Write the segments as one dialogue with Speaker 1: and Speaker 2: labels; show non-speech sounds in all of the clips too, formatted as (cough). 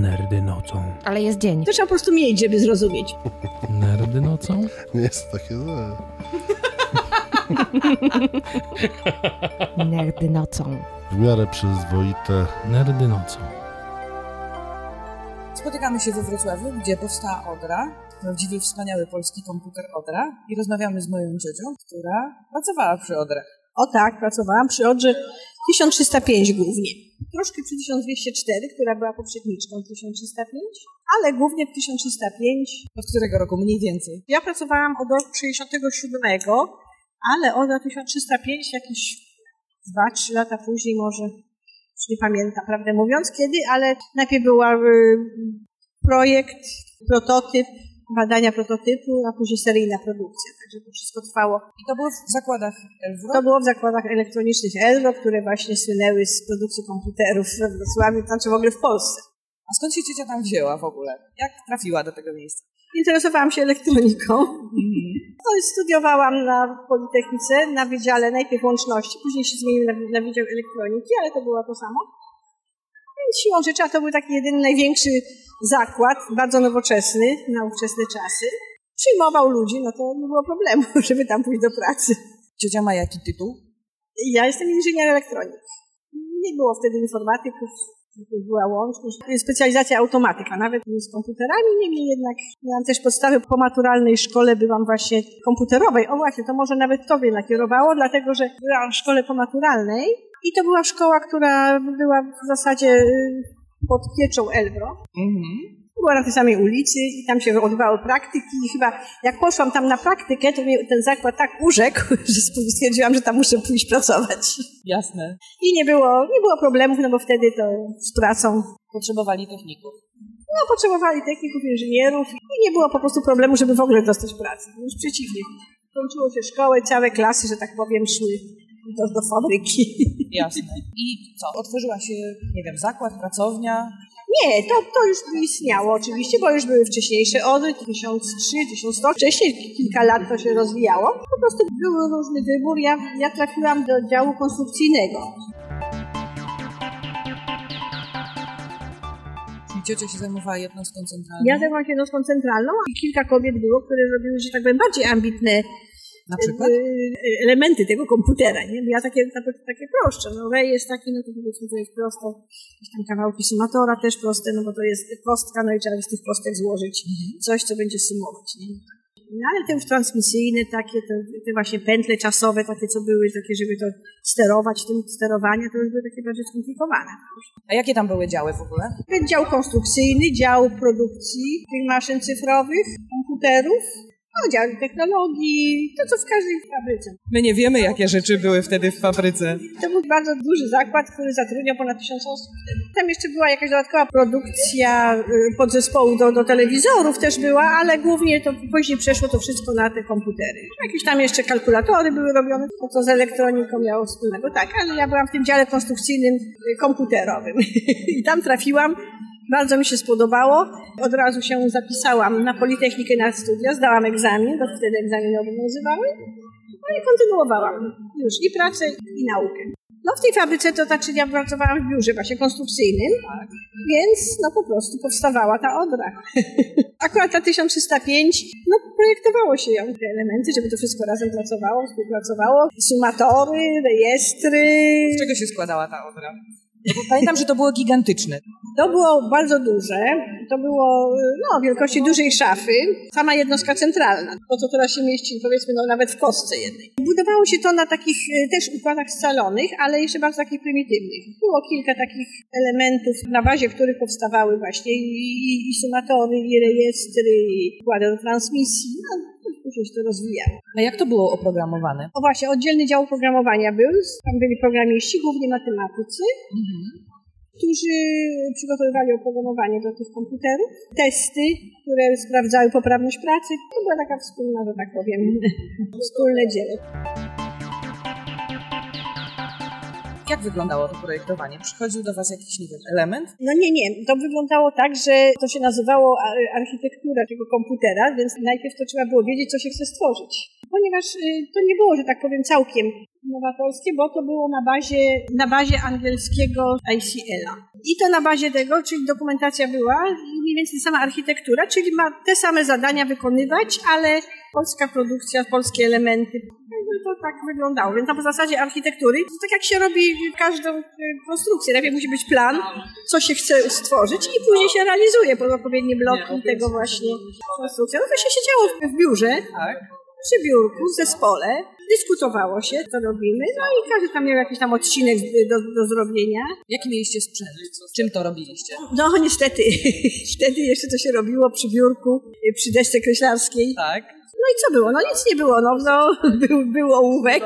Speaker 1: Nerdy nocą.
Speaker 2: Ale jest dzień.
Speaker 3: To trzeba po prostu mieć, żeby zrozumieć.
Speaker 1: Nerdy nocą?
Speaker 4: Nie jest takie złe. (laughs)
Speaker 2: Nerdy nocą.
Speaker 4: W miarę przyzwoite.
Speaker 1: Nerdy nocą.
Speaker 5: Spotykamy się we Wrocławiu, gdzie powstała Odra, prawdziwy, wspaniały polski komputer Odra i rozmawiamy z moją ciocią, która pracowała przy Odrach.
Speaker 3: O tak, pracowałam przy Odrze 1305 głównie. Troszkę przy 1204, która była poprzedniczką 1305, ale głównie w 1305.
Speaker 5: Od którego roku mniej więcej?
Speaker 3: Ja pracowałam od roku 67, ale od 1305 jakieś 2-3 lata później może, już nie pamiętam, prawdę mówiąc kiedy, ale najpierw był projekt, prototyp, badania prototypu, a później seryjna produkcja. Także to wszystko trwało.
Speaker 5: I to było w zakładach Elwro?
Speaker 3: To było w zakładach elektronicznych Elro, które właśnie słynęły z produkcji komputerów we Wrocławiu, znaczy w ogóle w Polsce.
Speaker 5: A skąd się ciocia tam wzięła w ogóle? Jak trafiła do tego miejsca?
Speaker 3: Interesowałam się elektroniką. No i studiowałam na Politechnice, na Wydziale najpierw łączności, później się zmienił na, na Wydział Elektroniki, ale to było to samo. Więc siłą rzeczy, a to był taki jedyny największy zakład, bardzo nowoczesny, na ówczesne czasy. Przyjmował ludzi, no to nie było problemu, (laughs) żeby tam pójść do pracy.
Speaker 5: Ciocia ma jaki tytuł?
Speaker 3: Ja jestem inżynier elektronik. Nie było wtedy informatyków, była łączność. Specjalizacja automatyka, nawet nie z komputerami, niemniej jednak miałam też podstawy po maturalnej szkole, byłam właśnie komputerowej. O właśnie, to może nawet tobie nakierowało, dlatego że byłam w szkole pomaturalnej i to była szkoła, która była w zasadzie y, pod pieczą Elbro.
Speaker 5: Mhm.
Speaker 3: Była na tej samej ulicy i tam się odbywały praktyki i chyba jak poszłam tam na praktykę, to mnie ten zakład tak urzekł, (laughs) że stwierdziłam, że tam muszę pójść pracować.
Speaker 5: Jasne.
Speaker 3: I nie było, nie było problemów, no bo wtedy to z pracą
Speaker 5: Potrzebowali techników.
Speaker 3: no, potrzebowali techników, inżynierów i nie było po prostu problemu, żeby w ogóle dostać pracę. Wręcz przeciwnie. Kończyło się szkołę, całe klasy, że tak powiem, szły do, do fabryki.
Speaker 5: Jasne. I co? Otworzyła się, nie wiem, zakład, pracownia?
Speaker 3: Nie, to, to już istniało oczywiście, bo już były wcześniejsze odry, 1003, 1100. Wcześniej kilka lat to się rozwijało. Po prostu był różny wybór. Ja, ja trafiłam do działu konstrukcyjnego.
Speaker 5: Ciocia się zajmowała jednostką centralną?
Speaker 3: Ja zajmowałam się jednostką centralną i kilka kobiet było, które robiły, że tak powiem, bardziej ambitne
Speaker 5: Na przykład?
Speaker 3: y, elementy tego komputera, nie? Ja takie, takie, prostsze, no rejestr taki, no to powiedzmy to jest prosto, jakieś tam kawałki sumatora też proste, no bo to jest kostka, no i trzeba z tych kostek złożyć coś, co będzie sumować, nie? No ale te już transmisyjne takie, te, te właśnie pętle czasowe takie, co były, takie, żeby to sterować, tym sterowanie, to już były takie bardziej skomplikowane.
Speaker 5: A jakie tam były działy w ogóle?
Speaker 3: Ten dział konstrukcyjny, dział produkcji tych maszyn cyfrowych, komputerów, no, dział technologii, to co w każdej fabryce.
Speaker 5: My nie wiemy, jakie rzeczy były wtedy w fabryce.
Speaker 3: To był bardzo duży zakład, który zatrudniał ponad tysiąc osób. Tam jeszcze była jakaś dodatkowa produkcja y, podzespołu do, do telewizorów też była, ale głównie to później przeszło to wszystko na te komputery. Jakieś tam jeszcze kalkulatory były robione, to co z elektroniką miało wspólnego. Tak, ale ja byłam w tym dziale konstrukcyjnym y, komputerowym (laughs) i tam trafiłam. Bardzo mi się spodobało. Od razu się zapisałam na Politechnikę na studia, zdałam egzamin, bo wtedy egzaminy obowiązywały. No i kontynuowałam już i pracę, i naukę. No w tej fabryce to znaczy ja pracowałam w biurze właśnie konstrukcyjnym, więc no po prostu powstawała ta odra. (laughs) Akurat ta 1305, no projektowało się ją te elementy, żeby to wszystko razem pracowało, współpracowało. Sumatory, rejestry.
Speaker 5: Z czego się składała ta odra? Bo (laughs) Pamiętam, że to było gigantyczne.
Speaker 3: To było bardzo duże. To było no, wielkości dużej szafy. Sama jednostka centralna. To, co teraz się mieści, powiedzmy, no, nawet w kostce jednej. Budowało się to na takich e, też układach scalonych, ale jeszcze bardzo takich prymitywnych. Było kilka takich elementów, na bazie których powstawały właśnie i, i, i sumatory, i rejestry, i układy do transmisji. No, później się to rozwijało.
Speaker 5: A jak to było oprogramowane?
Speaker 3: O właśnie, oddzielny dział programowania był. Tam byli programiści, głównie matematycy którzy przygotowywali oprogramowanie do tych komputerów, testy, które sprawdzały poprawność pracy. To była taka wspólna, że tak powiem, (laughs) wspólne dzieło.
Speaker 5: Jak wyglądało to projektowanie? Przychodził do Was jakiś, nie wiem, element?
Speaker 3: No nie, nie. To wyglądało tak, że to się nazywało architektura tego komputera, więc najpierw to trzeba było wiedzieć, co się chce stworzyć. Ponieważ y, to nie było, że tak powiem, całkiem nowatorskie, bo to było na bazie, na bazie angielskiego ICL-a. I to na bazie tego, czyli dokumentacja była mniej więcej sama architektura, czyli ma te same zadania wykonywać, ale polska produkcja, polskie elementy. No to tak wyglądało. Więc na zasadzie architektury, to tak jak się robi każdą y, konstrukcję. Najpierw musi być plan, co się chce stworzyć i później się realizuje pod odpowiednie bloki tego właśnie konstrukcji. No to się siedziało w- w biurze,
Speaker 5: Tak.
Speaker 3: Przy biurku, w zespole, dyskutowało się, co robimy, no i każdy tam miał jakiś tam odcinek do, do zrobienia.
Speaker 5: Jaki mieliście sprzęt? Czym to robiliście?
Speaker 3: No niestety, (laughs) wtedy jeszcze to się robiło przy biurku, przy desce kreślarskiej.
Speaker 5: Tak.
Speaker 3: No i co było? No nic nie było, no, no był, był ołówek,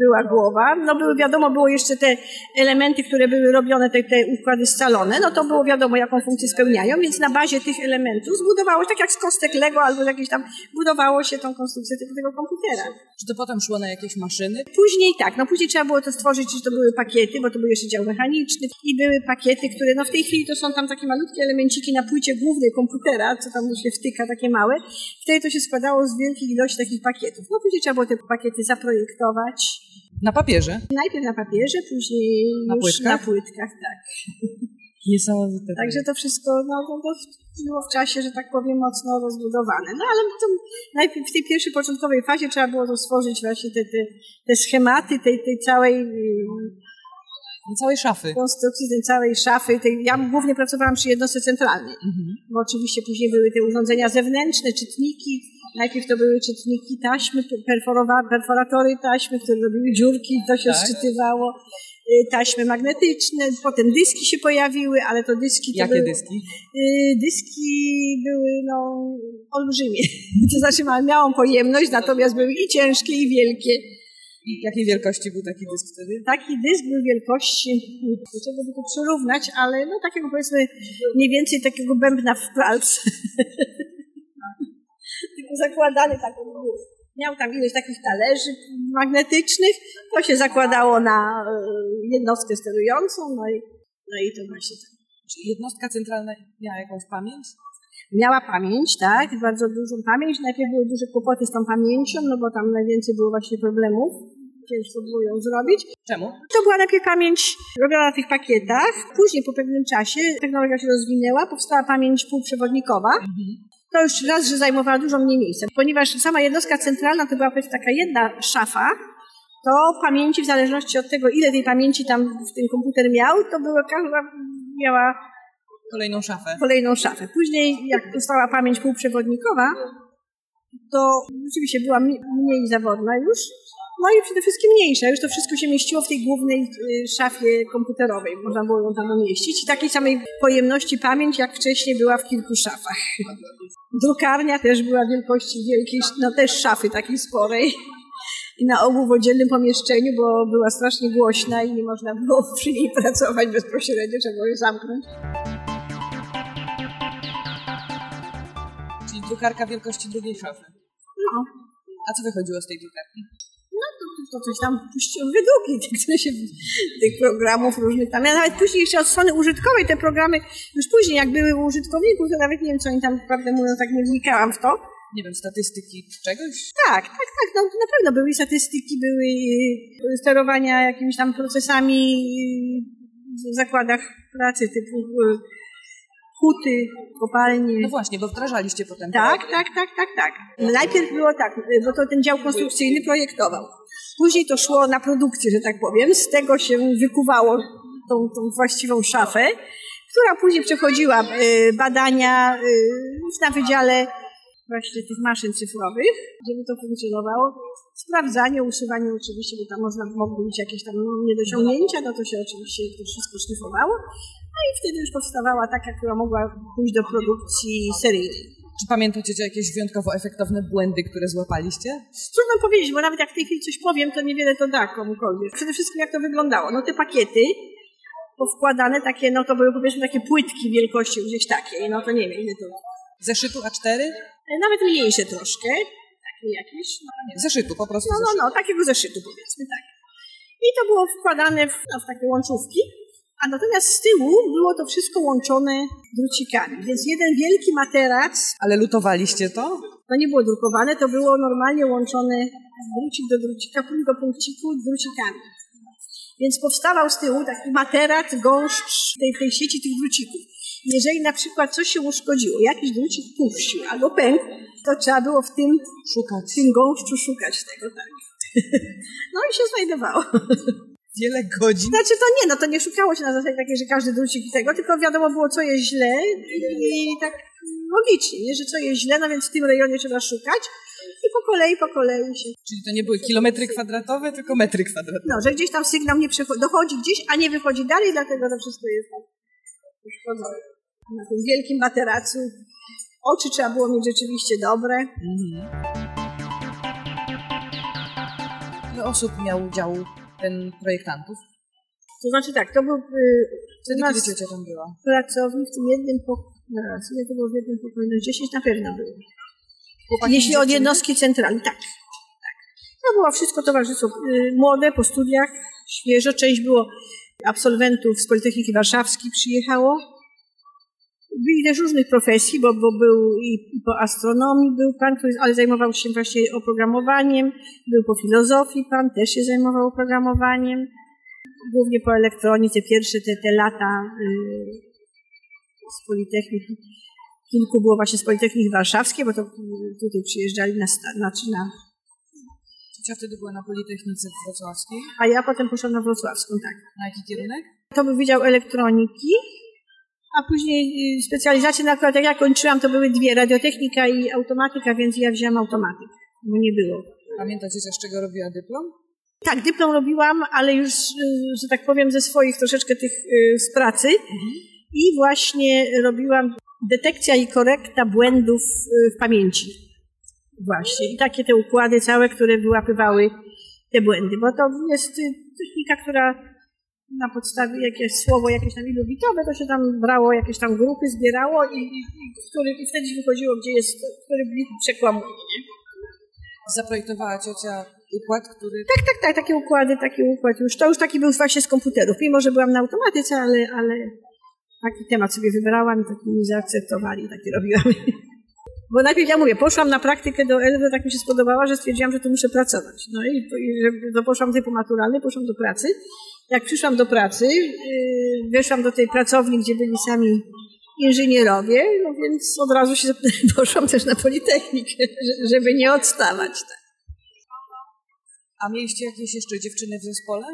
Speaker 3: była głowa, no były wiadomo, było jeszcze te elementy, które były robione, te, te układy scalone, no to było wiadomo, jaką funkcję spełniają, więc na bazie tych elementów zbudowało się, tak jak z kostek Lego albo jakieś tam, budowało się tą konstrukcję tego, tego komputera.
Speaker 5: Czy to potem szło na jakieś maszyny?
Speaker 3: Później tak, no później trzeba było to stworzyć, że to były pakiety, bo to był jeszcze dział mechaniczny i były pakiety, które no w tej chwili to są tam takie malutkie elemenciki na płycie głównej komputera, co tam się wtyka, takie małe. Wtedy to się składało z wielkiej ilości takich pakietów. No później trzeba było te pakiety zaprojektować.
Speaker 5: Na papierze.
Speaker 3: Najpierw na papierze, później
Speaker 5: Na
Speaker 3: już
Speaker 5: płytkach?
Speaker 3: na płytkach, tak. (laughs)
Speaker 5: Niesamowite.
Speaker 3: Także to wszystko no, było w czasie, że tak powiem, mocno rozbudowane. No ale to najpierw w tej pierwszej początkowej fazie trzeba było to stworzyć właśnie te, te, te schematy tej, tej całej
Speaker 5: Całej szafy.
Speaker 3: konstrukcji, tej całej szafy. Tej, ja głównie pracowałam przy jednostce centralnej,
Speaker 5: Mhm.
Speaker 3: bo oczywiście później były te urządzenia zewnętrzne, czytniki. Najpierw to były czytniki taśmy, perforatory taśmy, które robiły dziurki, to się
Speaker 5: Tak.
Speaker 3: Y, Taśmy magnetyczne, potem dyski się pojawiły, ale to dyski to
Speaker 5: Jakie
Speaker 3: były,
Speaker 5: dyski?
Speaker 3: Y, dyski były no, olbrzymie. (laughs) To znaczy miałą pojemność, natomiast były i ciężkie, i wielkie.
Speaker 5: I jakiej wielkości był taki dysk wtedy?
Speaker 3: Taki dysk był wielkości, do czego by to przyrównać, ale no takiego powiedzmy mniej więcej takiego bębna w pralce. (laughs) Zakładany tak on był. Miał tam ileś takich talerzy magnetycznych, to się zakładało na e, jednostkę sterującą, no i, no i to właśnie tak.
Speaker 5: Czy jednostka centralna miała jakąś pamięć?
Speaker 3: Miała pamięć, tak, bardzo dużą pamięć. Najpierw były duże kłopoty z tą pamięcią, no bo tam najwięcej było właśnie problemów. Ciężko było ją zrobić.
Speaker 5: Czemu?
Speaker 3: To była najpierw pamięć robiona na tych pakietach. Później po pewnym czasie technologia się rozwinęła, powstała pamięć półprzewodnikowa. To już raz, że zajmowała dużo mniej miejsca. Ponieważ sama jednostka centralna to była powiedzmy taka jedna szafa, to pamięci w zależności od tego, ile tej pamięci tam w ten komputer miał, to była każda miała
Speaker 5: Kolejną szafę.
Speaker 3: kolejną szafę. Później, jak powstała pamięć półprzewodnikowa, to rzeczywiście była mniej zawodna już, no i przede wszystkim mniejsza. Już to wszystko się mieściło w tej głównej y, szafie komputerowej. Można było ją tam umieścić. I takiej samej pojemności pamięć, jak wcześniej była w kilku szafach. Drukarnia też była wielkości wielkiej, no też szafy takiej sporej. I na ogół w oddzielnym pomieszczeniu, bo była strasznie głośna i nie można było (laughs) przy niej pracować bezpośrednio, trzeba było ją zamknąć.
Speaker 5: Czyli drukarka wielkości drugiej szafy.
Speaker 3: No,
Speaker 5: A co wychodziło z tej drukarki?
Speaker 3: To coś tam puściło wydruki, (laughs) te, które się, tych programów różnych tam. Ja nawet później jeszcze od strony użytkowej te programy, już później jak były u użytkowników, to nawet nie wiem, co oni tam, prawdę mówiąc, tak nie wnikałam w to.
Speaker 5: Nie wiem, statystyki czegoś?
Speaker 3: Tak, tak, tak, no na pewno były statystyki, były sterowania jakimiś tam procesami w zakładach pracy typu y, huty, kopalnie.
Speaker 5: No właśnie, bo wdrażaliście potem.
Speaker 3: Tak, tak, tak, tak, tak. Najpierw było tak, bo to ten dział konstrukcyjny projektował. Później to szło na produkcję, że tak powiem. Z tego się wykuwało tą, tą właściwą szafę, która później przechodziła e, badania e, na wydziale właśnie tych maszyn cyfrowych, żeby to funkcjonowało. Sprawdzanie, usuwanie oczywiście, bo tam można, mogły być jakieś tam niedociągnięcia, no to się oczywiście to wszystko szlifowało. I wtedy już powstawała taka, która mogła pójść do produkcji seryjnej.
Speaker 5: Czy pamiętacie jakieś wyjątkowo efektowne błędy, które złapaliście?
Speaker 3: Trudno powiedzieć, bo nawet jak w tej chwili coś powiem, to niewiele to da komukolwiek. Przede wszystkim jak to wyglądało. No te pakiety powkładane takie, no to były powiedzmy takie płytki wielkości gdzieś takiej, no to nie wiem ile to.
Speaker 5: Zeszytu A4?
Speaker 3: E, Nawet mniejsze troszkę, takie jakieś. No,
Speaker 5: Nie, zeszytu, po prostu
Speaker 3: no, no, no takiego zeszytu powiedzmy, tak. I to było wkładane w, no, w takie łączówki, a natomiast z tyłu było to wszystko łączone drucikami. Więc jeden wielki materac
Speaker 5: Ale lutowaliście to?
Speaker 3: To nie było drukowane, to było normalnie łączone drucik do drucika, punkt do punkciku drucikami. Więc powstawał z tyłu taki materac, gąszcz tej, tej sieci tych drucików. Jeżeli na przykład coś się uszkodziło, jakiś drucik puścił albo pękł, to trzeba było w tym,
Speaker 5: Szukać.
Speaker 3: w tym gąszczu szukać tego, tak. (laughs) No i się znajdowało. (laughs)
Speaker 5: Wiele godzin.
Speaker 3: Znaczy to nie, no to nie szukało się na zasadzie takiej, że każdy drucik tego, tylko wiadomo było, co jest źle i tak logicznie, nie? że co jest źle, no więc w tym rejonie trzeba szukać i po kolei, po kolei się,
Speaker 5: Czyli to nie były kilometry kwadratowe, tylko metry kwadratowe.
Speaker 3: no, że gdzieś tam sygnał nie przechodzi, dochodzi gdzieś, a nie wychodzi dalej, dlatego to wszystko jest tak uszkodzone. Na tym wielkim materacu oczy trzeba było mieć rzeczywiście dobre.
Speaker 5: Ile osób miał udział ten projektantów?
Speaker 3: To znaczy tak, to był y,
Speaker 5: Wtedy,
Speaker 3: nas
Speaker 5: kiedy ciocia tam była?
Speaker 3: pracownik w tym jednym pokoju, zaraz, ile to było w jednym pokoju? No 10 na pewno było.
Speaker 5: Chłopaki
Speaker 3: Jeśli od jednostki centralnej, tak. tak. To było wszystko towarzystwo y, młode, po studiach, świeżo. Część było absolwentów z Politechniki Warszawskiej przyjechało. Byli też różnych profesji, bo, bo był i, i po astronomii był pan, który, ale zajmował się właśnie oprogramowaniem, był po filozofii pan, też się zajmował oprogramowaniem, głównie po elektronice, pierwsze te, te lata y, z Politechniki kilku było właśnie z Politechniki Warszawskiej, bo to y, tutaj przyjeżdżali na, znaczy na,
Speaker 5: Ciocia wtedy była na Politechnice Wrocławskiej.
Speaker 3: a ja potem poszłam na Wrocławską, tak.
Speaker 5: Na jaki kierunek?
Speaker 3: To był Wydział Elektroniki, a później y, specjalizacje, na akurat jak ja kończyłam, to były dwie, radiotechnika i automatyka, więc ja wzięłam automatyk, bo nie było.
Speaker 5: Pamięta ciocia, z czego robiła dyplom?
Speaker 3: Tak, dyplom robiłam, ale już, y, że tak powiem, ze swoich troszeczkę tych y, z pracy i właśnie robiłam detekcja i korekta błędów w pamięci. Właśnie. I takie te układy całe, które wyłapywały te błędy, bo to jest technika, która na podstawie jakieś słowo, jakieś tam ilubitowe, to się tam brało, jakieś tam grupy zbierało i, i, i, który, i wtedy wychodziło, gdzie jest, który blik przekłamuje. Nie?
Speaker 5: Zaprojektowała ciocia układ, który
Speaker 3: Tak, tak, tak, takie układy, taki układ już. To już taki był właśnie z komputerów. Mimo, że byłam na automatyce, ale, ale taki temat sobie wybrałam i taki mi zaakceptowali, taki robiłam. (laughs) Bo najpierw ja mówię, poszłam na praktykę do Elwy, tak mi się spodobała, że stwierdziłam, że tu muszę pracować. No i, i że, to poszłam tej pomaturalnej, poszłam do pracy. Jak przyszłam do pracy, yy, weszłam do tej pracowni, gdzie byli sami inżynierowie, no więc od razu się (laughs) poszłam też na Politechnikę, że- żeby nie odstawać. Tak.
Speaker 5: A mieliście jakieś jeszcze dziewczyny w zespole?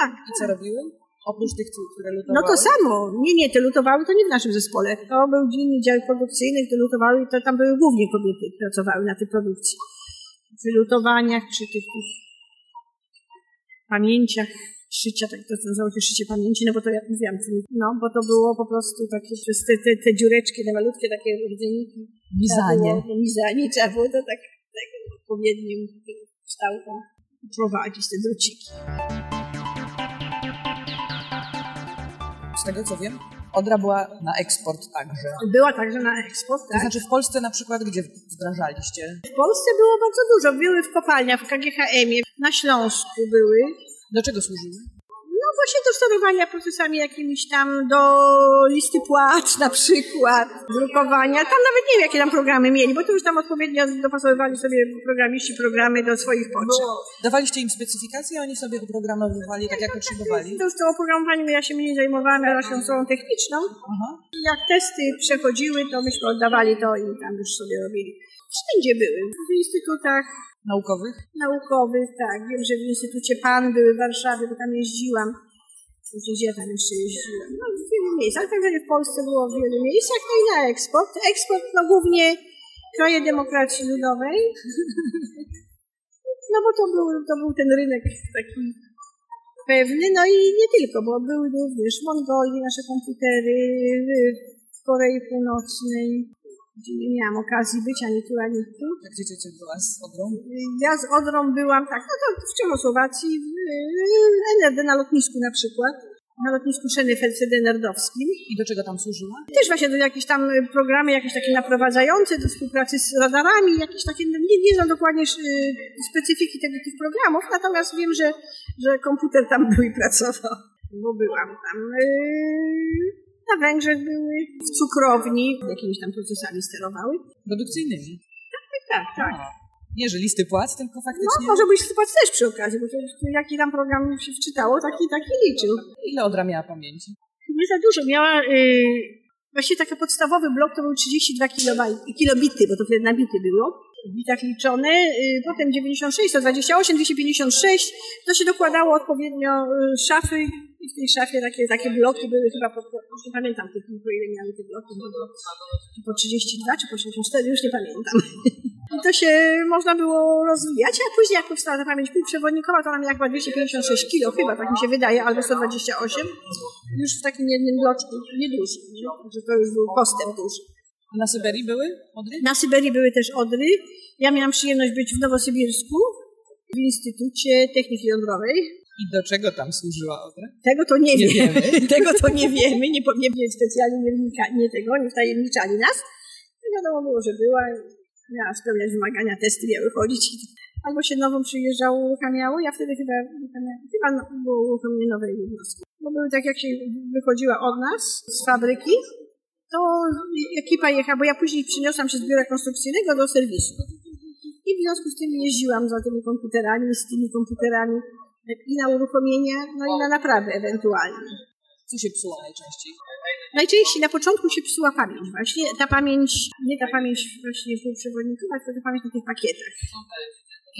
Speaker 3: tak.
Speaker 5: I co robiły? Oprócz tych, które
Speaker 3: No
Speaker 5: lutowały?
Speaker 3: to samo. Nie, nie, te lutowały to nie w naszym zespole. To był dzienny dział produkcyjny, gdy lutowały i to tam były głównie kobiety, pracowały na tej produkcji. Przy lutowaniach, przy tych, tych pamięciach, szycia, tak to nazywało się szycie pamięci, no bo to ja mówiłam, no bo to było po prostu takie przez te, te, te dziureczki, te malutkie takie rdzenniki.
Speaker 5: Mizanie.
Speaker 3: Trzeba było- Mizanie, trzeba było to tak, tak odpowiednim kształtem prowadzić te druciki.
Speaker 5: Z tego co wiem, Odra była na eksport także.
Speaker 3: Była także na eksport,
Speaker 5: To
Speaker 3: tak?
Speaker 5: znaczy w Polsce na przykład gdzie wdrażaliście?
Speaker 3: W Polsce było bardzo dużo. Były w kopalniach, w KGHM-ie, na Śląsku były.
Speaker 5: Do czego służyły?
Speaker 3: No właśnie do sterowania procesami jakimiś tam, do listy płac na przykład, drukowania. Tam nawet nie wiem, jakie tam programy mieli, bo to już tam odpowiednio dopasowywali sobie programiści programy do swoich potrzeb.
Speaker 5: Dawaliście im specyfikacje, a oni sobie oprogramowywali tak, jak potrzebowali?
Speaker 3: To już to oprogramowaniem ja się mniej zajmowałam, ja naszą stroną techniczną.
Speaker 5: Aha.
Speaker 3: Jak testy przechodziły, to myśmy oddawali to i tam już sobie robili. Wszędzie były. W instytutach
Speaker 5: Naukowych?
Speaker 3: naukowych, tak. Wiem, że w Instytucie PAN były w Warszawie, bo tam jeździłam. Gdzie ja tam jeszcze jeździłam? No, w wielu miejscach. Tak naprawdę w Polsce było w wielu miejscach. No i na eksport. Eksport, no głównie kraje demokracji ludowej. No bo to był, to był ten rynek taki pewny, no i nie tylko, bo były również w Mongolii nasze komputery, w Korei Północnej, gdzie nie miałam okazji być ani tu, ani tu.
Speaker 5: Tak, gdzie ciocia była z Odrą?
Speaker 3: Ja z Odrą byłam, tak, no to w Czechosłowacji, w NRD na lotnisku na przykład, na lotnisku Schönefeld-Nerdowskim.
Speaker 5: I do czego tam służyła?
Speaker 3: Też właśnie do jakieś tam y, programy, jakieś takie naprowadzające do współpracy z radarami, jakieś takie, no nie, nie znam dokładnie y, specyfiki tego, tych programów, natomiast wiem, że, że komputer tam był i pracował, bo byłam tam. y, Na Węgrzech były, w cukrowni, jakimiś tam procesami sterowały.
Speaker 5: Produkcyjnymi.
Speaker 3: Tak, tak.
Speaker 5: A, Nie, że listy płac, tylko
Speaker 3: No,
Speaker 5: faktycznie...
Speaker 3: może być sytuacja też przy okazji, bo to, to jaki tam program się wczytało, taki, taki liczył.
Speaker 5: Ile Odra miała pamięci?
Speaker 3: Nie za dużo. Miała, yy, właściwie taki podstawowy blok to był 32 kilobaj- kilobity, bo to wtedy na bity było. W bitach liczone. Yy, potem 96, 128, 256. To się dokładało odpowiednio yy, szafy i w tej szafie takie, takie bloki były chyba, po, po, już nie pamiętam tych, po ile miały te bloki, bo to, czy po 32 czy po 64, już nie pamiętam. I to się można było rozwijać, a później jak powstała ta pamięć półprzewodnikowa, to ona miała chyba 256 kilo, chyba tak mi się wydaje, albo 128, już w takim jednym bloczku, niedużym, nie? że to już był postęp duży.
Speaker 5: A na Syberii były Odry?
Speaker 3: Na Syberii były też Odry. Ja miałam przyjemność być w Nowosybirsku, w Instytucie Techniki Jądrowej.
Speaker 5: I do czego tam służyła Odra?
Speaker 3: Tego to nie,
Speaker 5: Nie
Speaker 3: wiemy.
Speaker 5: wiemy. (laughs)
Speaker 3: tego to nie wiemy. Nie, nie, nie specjalnie nie, wnika, nie tego, nie wtajemniczali nas. No wiadomo było, że była miała spełniać wymagania, testy miały chodzić. Albo się nową przyjeżdżało, uruchamiało. Ja wtedy chyba, chyba no, było uruchomienie nowej jednostki. Bo były tak, jak się wychodziła od nas z fabryki, to ekipa jechała, bo ja później przyniosłam się z biura konstrukcyjnego do serwisu. I w związku z tym jeździłam za tymi komputerami, z tymi komputerami i na uruchomienie, no i na naprawę ewentualnie.
Speaker 5: Co się psuło najczęściej?
Speaker 3: Najczęściej na początku się psuła pamięć właśnie. Ta pamięć, nie ta pamięć właśnie półprzewodnikowa, tylko ta pamięć na tych pakietach.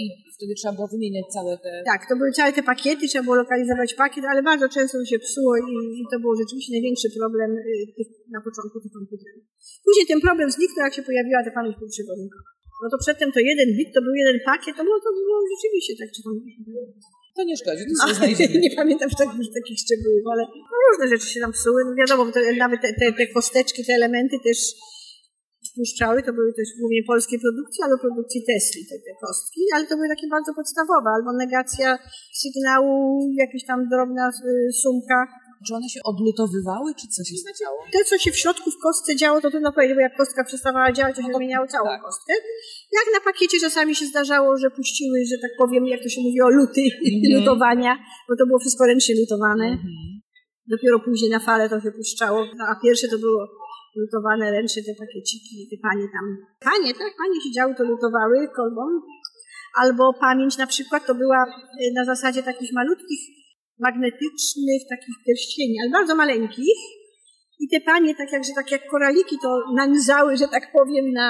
Speaker 5: I wtedy trzeba było wymieniać całe te...
Speaker 3: Tak, to były całe te pakiety, trzeba było lokalizować pakiet, ale bardzo często to się psuło i, i to był rzeczywiście największy problem y, tych, na początku tych komputerów. Później ten problem zniknął, jak się pojawiła ta pamięć półprzewodnikowa. No to przedtem to jeden bit, to był jeden pakiet, to było, to było rzeczywiście tak, czy tam...
Speaker 5: To nie szkodzi, to
Speaker 3: No,
Speaker 5: sobie znajdziemy. (laughs)
Speaker 3: nie pamiętam już takich, szczegółów, ale no, różne rzeczy się tam psuły. No, wiadomo, to, nawet te, te, te kosteczki, te elementy też puszczały, to były też głównie polskie produkcje, albo produkcji Tesli, te, te kostki, ale to były takie bardzo podstawowe, albo negacja sygnału, jakaś tam drobna y, sumka.
Speaker 5: Czy one się odlutowywały, czy co się stało?
Speaker 3: To, co się w środku w kostce działo, to trudno powiedzieć, bo jak kostka przestawała działać, to się zmieniało całą
Speaker 5: tak.
Speaker 3: kostkę. Jak na pakiecie czasami się zdarzało, że puściły, że tak powiem, jak to się mówi o luty, (laughs)
Speaker 5: Mhm.
Speaker 3: lutowania, bo to było wszystko ręcznie lutowane.
Speaker 5: Mhm.
Speaker 3: Dopiero później na falę to się puszczało, no, a pierwsze to było lutowane ręcznie te pakieciki, te panie tam. Panie, tak, panie siedziały, to lutowały kolbą. Albo pamięć na przykład to była y, na zasadzie takich malutkich, magnetycznych takich pierścieni, ale bardzo maleńkich. I te panie, tak jak, że tak jak koraliki, to nanizały, że tak powiem, na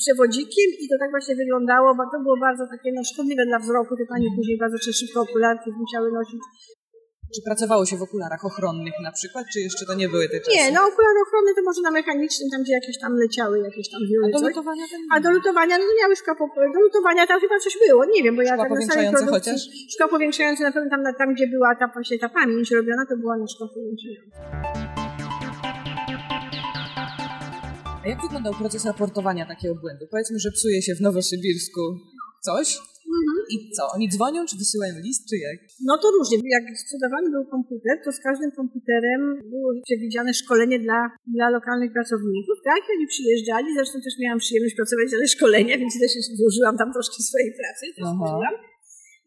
Speaker 3: przewodzikiem i to tak właśnie wyglądało, bo to było bardzo takie no, szkodliwe dla wzroku. Te panie później bardzo szybko okularki musiały nosić.
Speaker 5: Czy pracowało się w okularach ochronnych na przykład, czy jeszcze to nie były te czasy?
Speaker 3: Nie, no okulary ochronne to może na mechanicznym, tam gdzie jakieś tam leciały, jakieś tam
Speaker 5: A
Speaker 3: wióry,
Speaker 5: do
Speaker 3: coś.
Speaker 5: lutowania.
Speaker 3: A do lutowania, no miały szkła, po, do lutowania tam chyba coś było, nie wiem, bo ja
Speaker 5: Szkła
Speaker 3: tak na samej produkcji,
Speaker 5: chociaż?
Speaker 3: szkła powiększające na pewno tam, tam, gdzie była ta właśnie ta pamięć robiona, to była na szkła powiększająca.
Speaker 5: A jak wyglądał proces raportowania takiego błędu? Powiedzmy, że psuje się w Nowosybirsku coś. I co? Oni dzwonią, czy wysyłają list, czy jak?
Speaker 3: No to różnie. Jak sprzedawany był komputer, to z każdym komputerem było przewidziane szkolenie dla, dla lokalnych pracowników, tak? Oni przyjeżdżali, zresztą też miałam przyjemność pracować dziale szkolenia, więc też włożyłam tam troszkę swojej pracy, też.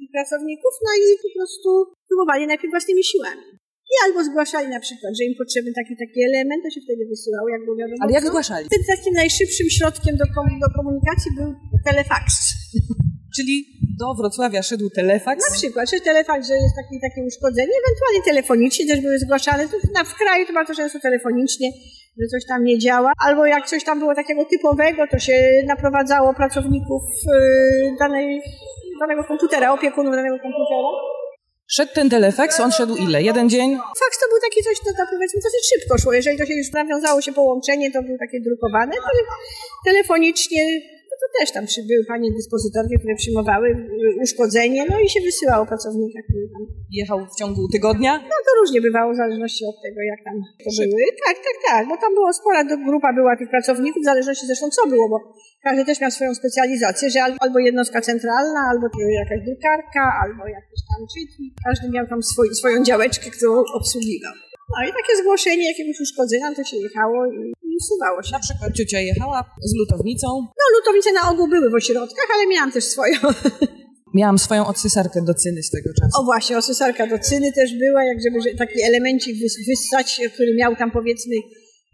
Speaker 3: I pracowników, no i po prostu próbowali najpierw własnymi siłami. I albo zgłaszali na przykład, że im potrzebny taki taki element, to się wtedy wysyłało, jak było wiadomo.
Speaker 5: Ale jak zgłaszali?
Speaker 3: Wtedy takim najszybszym środkiem do, kom- do komunikacji był telefaks.
Speaker 5: Czyli do Wrocławia szedł telefaks?
Speaker 3: Na przykład, że telefaks, że jest takie, takie uszkodzenie, ewentualnie telefonicznie też były zgłaszane. To na, w kraju to bardzo często telefonicznie, że coś tam nie działa. Albo jak coś tam było takiego typowego, to się naprowadzało pracowników yy, danej, danego komputera, opiekunów danego komputera.
Speaker 5: Szedł ten telefaks, on szedł ile? Jeden dzień?
Speaker 3: Faks to był taki coś, to, to powiedzmy dosyć szybko szło. Jeżeli to się już nawiązało się połączenie, to był takie drukowane, to telefonicznie to też tam przybyły panie dyspozytorki, które przyjmowały y, uszkodzenie, no i się wysyłało pracownika, który tam
Speaker 5: Jechał w ciągu tygodnia?
Speaker 3: No to różnie bywało, w zależności od tego, jak tam to były. Tak, tak, tak, bo tam była spora grupa była tych pracowników, w zależności zresztą co było, bo każdy też miał swoją specjalizację, że al- albo jednostka centralna, albo jakaś drukarka, albo jakiś tam czytnik. Każdy miał tam swój, swoją działeczkę, którą obsługiwał. No i takie zgłoszenie jakiegoś uszkodzenia, to się jechało i, usuwało się.
Speaker 5: Na przykład ciocia jechała z lutownicą.
Speaker 3: No lutowice na ogół były w ośrodkach, ale miałam też swoją. (laughs)
Speaker 5: Miałam swoją odsysarkę do cyny z tego czasu.
Speaker 3: O właśnie, osysarka do cyny też była, jak żeby że taki elemencik wys- wyssać, który miał tam powiedzmy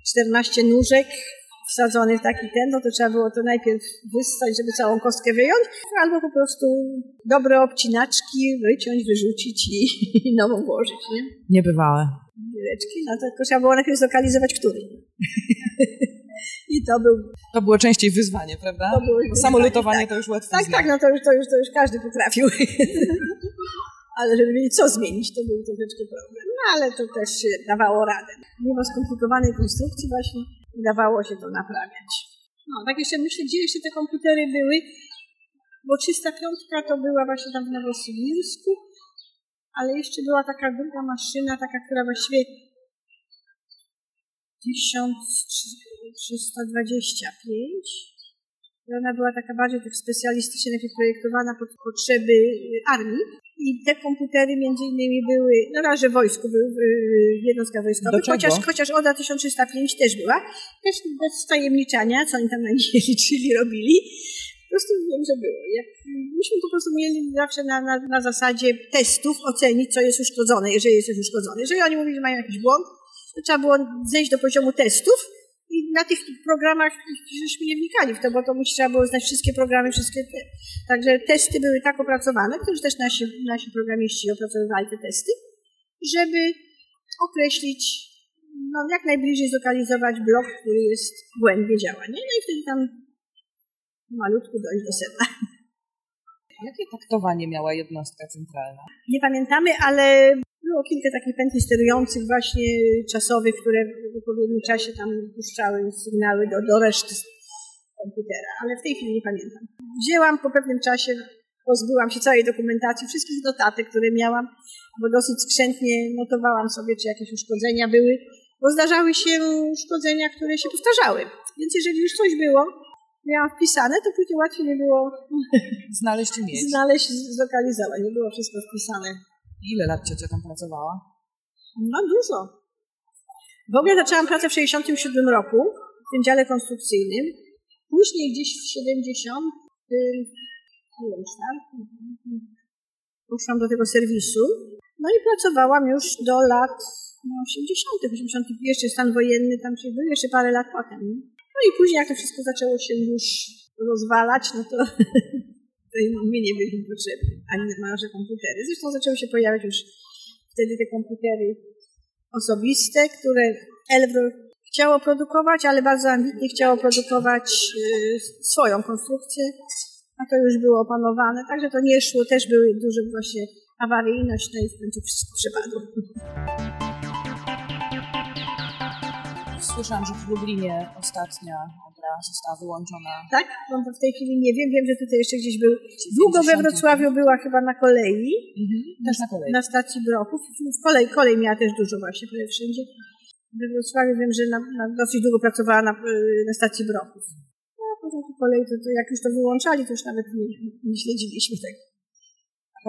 Speaker 3: 14 nóżek. wsadzony w taki ten, no to trzeba było to najpierw wyssać, żeby całą kostkę wyjąć, albo po prostu dobre obcinaczki wyciąć, wyrzucić i, (laughs) i nową włożyć, nie?
Speaker 5: Niebywałe.
Speaker 3: Wireczki, no to trzeba było najpierw zlokalizować, który. (laughs) I to był...
Speaker 5: To było częściej wyzwanie, prawda?
Speaker 3: To było
Speaker 5: Bo Samo lutowanie
Speaker 3: tak.
Speaker 5: to już łatwo
Speaker 3: Tak,
Speaker 5: znak.
Speaker 3: tak, no to już, to już, to już każdy potrafił. (laughs) ale żeby wiedzieć, co zmienić, to był troszeczkę problem. No ale to też się dawało radę. Mimo skomplikowanej konstrukcji właśnie dawało się to naprawiać. No, tak jeszcze myślę, gdzie jeszcze te komputery były, bo 305 to była właśnie tam w Nowosibirsku, ale jeszcze była taka druga maszyna, taka, która właściwie 1325 i ona była taka bardziej tak specjalistycznie najpierw projektowana pod potrzeby y, armii. I te komputery między innymi były, no raz, że w wojsku, były w jednostkach wojskowych, chociaż, chociaż ODA 1305 też była, też bez wtajemniczania, co oni tam na niej (laughs) liczyli, robili. Prostu wiem, że było. Jak, myśmy po prostu mieli zawsze na, na, na zasadzie testów ocenić, co jest uszkodzone, jeżeli jest coś uszkodzone. Jeżeli oni mówili, że mają jakiś błąd, to trzeba było zejść do poziomu testów i na tych programach żeśmy nie wnikali w to, bo to musi trzeba było znać wszystkie programy, wszystkie te. Także testy były tak opracowane, którzy też nasi, nasi programiści opracowywali te testy, żeby określić, no jak najbliżej zlokalizować blok, który jest błędnie działa, nie? No i wtedy tam malutku dojść do sedna.
Speaker 5: Jakie taktowanie miała jednostka centralna?
Speaker 3: Nie pamiętamy, ale było kilka takich pętli sterujących właśnie czasowych, które w odpowiednim czasie tam puszczały sygnały do, do reszty komputera, ale w tej chwili nie pamiętam. Wzięłam po pewnym czasie, pozbyłam się całej dokumentacji, wszystkich notatek, które miałam, bo dosyć skrzętnie notowałam sobie, czy jakieś uszkodzenia były, bo zdarzały się uszkodzenia, które się powtarzały. Więc jeżeli już coś było, miałam wpisane, to później łatwiej nie było (laughs)
Speaker 5: Znaleźć i mieć.
Speaker 3: znaleźć, zlokalizować, nie było wszystko wpisane.
Speaker 5: Ile lat ciocia tam pracowała?
Speaker 3: No dużo. W ogóle zaczęłam pracę w 67 roku w tym dziale konstrukcyjnym. Później gdzieś w 70, nie wiem, poszłam do tego serwisu. No i pracowałam już do lat no, 80., 80., jeszcze stan wojenny, tam się był jeszcze parę lat potem. No i później jak to wszystko zaczęło się już rozwalać, no to, (laughs) mi nie byli potrzebni, ani nasze komputery. Zresztą zaczęły się pojawiać już wtedy te komputery osobiste, które Elbro chciało produkować, ale bardzo ambitnie chciało produkować y, swoją konstrukcję, a to już było opanowane, także to nie szło, też były duże właśnie awaryjność, no i w końcu wszystko przepadło.
Speaker 5: Słyszałam, że w Lublinie ostatnia odra została wyłączona.
Speaker 3: Tak? No w tej chwili nie wiem, wiem, że tutaj jeszcze gdzieś był, długo we Wrocławiu była chyba na kolei,
Speaker 5: Mhm. Też na kolei.
Speaker 3: na stacji Brochów. W kolei, kolej miała też dużo właśnie, prawie wszędzie. We Wrocławiu wiem, że na, na, dosyć długo pracowała na, y, na stacji Brochów. No, a poza tym kolei, to, to jak już to wyłączali, to już nawet nie, nie śledziliśmy tego.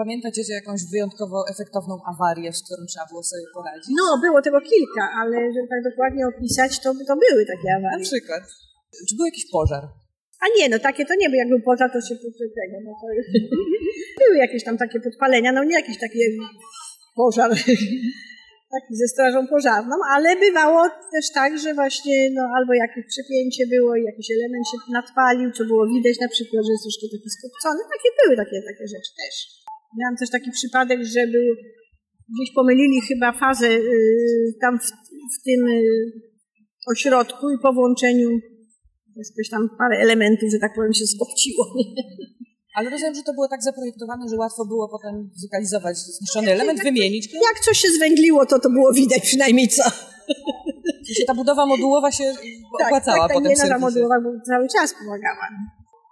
Speaker 5: Pamiętacie jakąś wyjątkowo efektowną awarię, z którą trzeba było sobie poradzić?
Speaker 3: No, było tego kilka, ale żeby tak dokładnie opisać, to, to były takie
Speaker 5: Na
Speaker 3: awarie.
Speaker 5: przykład. Czy był jakiś pożar?
Speaker 3: A nie, no takie to nie, bo jak był pożar, to się tego, no to. (laughs) Były jakieś tam takie podpalenia, no nie jakieś takie pożar (laughs) taki ze strażą pożarną, ale bywało też tak, że właśnie no, albo jakieś przepięcie było i jakiś element się nadpalił, co było widać na przykład, że jest troszkę taki skopcony. Takie były takie, takie rzeczy też. Miałam też taki przypadek, że był, gdzieś pomylili chyba fazę y, tam w, w tym y, ośrodku i po włączeniu jakoś tam parę elementów, że tak powiem, się skopciło.
Speaker 5: Ale rozumiem, że to było tak zaprojektowane, że łatwo było potem zlokalizować zniszczony element, wymienić go.
Speaker 3: Jak coś się zwęgliło, to to było widać przynajmniej co.
Speaker 5: Ta budowa modułowa się opłacała
Speaker 3: tak, tak,
Speaker 5: potem
Speaker 3: na
Speaker 5: serwisie.
Speaker 3: modułowa, cały czas pomagała.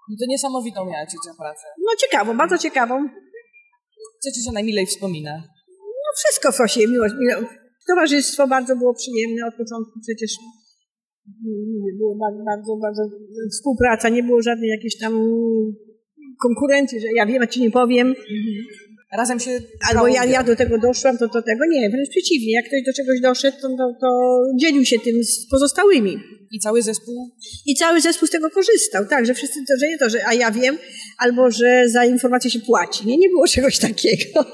Speaker 5: No to niesamowitą miała ciocia pracę.
Speaker 3: No ciekawą, bardzo ciekawą.
Speaker 5: Co ciocia najmilej wspomina?
Speaker 3: No wszystko w Osie miło, miło. Towarzystwo bardzo było przyjemne od początku przecież. Było bardzo, bardzo, bardzo współpraca, nie było żadnej jakiejś tam konkurencji, że ja wiem, a ci nie powiem,
Speaker 5: Razem się...
Speaker 3: albo ja, ja do tego doszłam, to do tego nie, wręcz przeciwnie, jak ktoś do czegoś doszedł, to, to, to dzielił się tym z pozostałymi.
Speaker 5: I cały zespół
Speaker 3: I cały zespół z tego korzystał, tak, że wszyscy to, że nie to, że a ja wiem, albo że za informację się płaci. Nie, nie było czegoś takiego.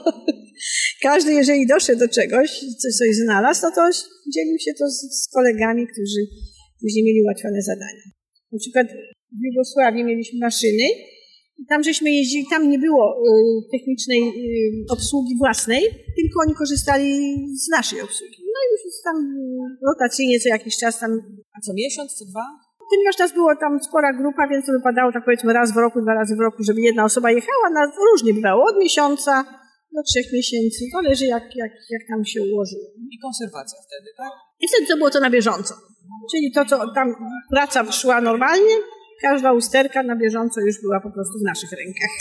Speaker 3: (laughs) Każdy, jeżeli doszedł do czegoś, coś, coś znalazł, no to dzielił się to z, z kolegami, którzy Później mieli ułatwione zadania. Na przykład w Jugosławii mieliśmy maszyny tam żeśmy jeździli, tam nie było y, technicznej y, obsługi własnej, tylko oni korzystali z naszej obsługi. No i już tam y, rotacyjnie co jakiś czas tam
Speaker 5: A co miesiąc, co dwa?
Speaker 3: Ponieważ nas było tam spora grupa, więc to wypadało tak powiedzmy raz w roku, dwa razy w roku, żeby jedna osoba jechała. Na, różnie bywało, od miesiąca do trzech miesięcy. Zależy jak, jak, jak tam się ułożyło.
Speaker 5: I konserwacja wtedy, tak?
Speaker 3: I wtedy to było to na bieżąco. Czyli to, co tam praca szła normalnie, każda usterka na bieżąco już była po prostu w naszych rękach.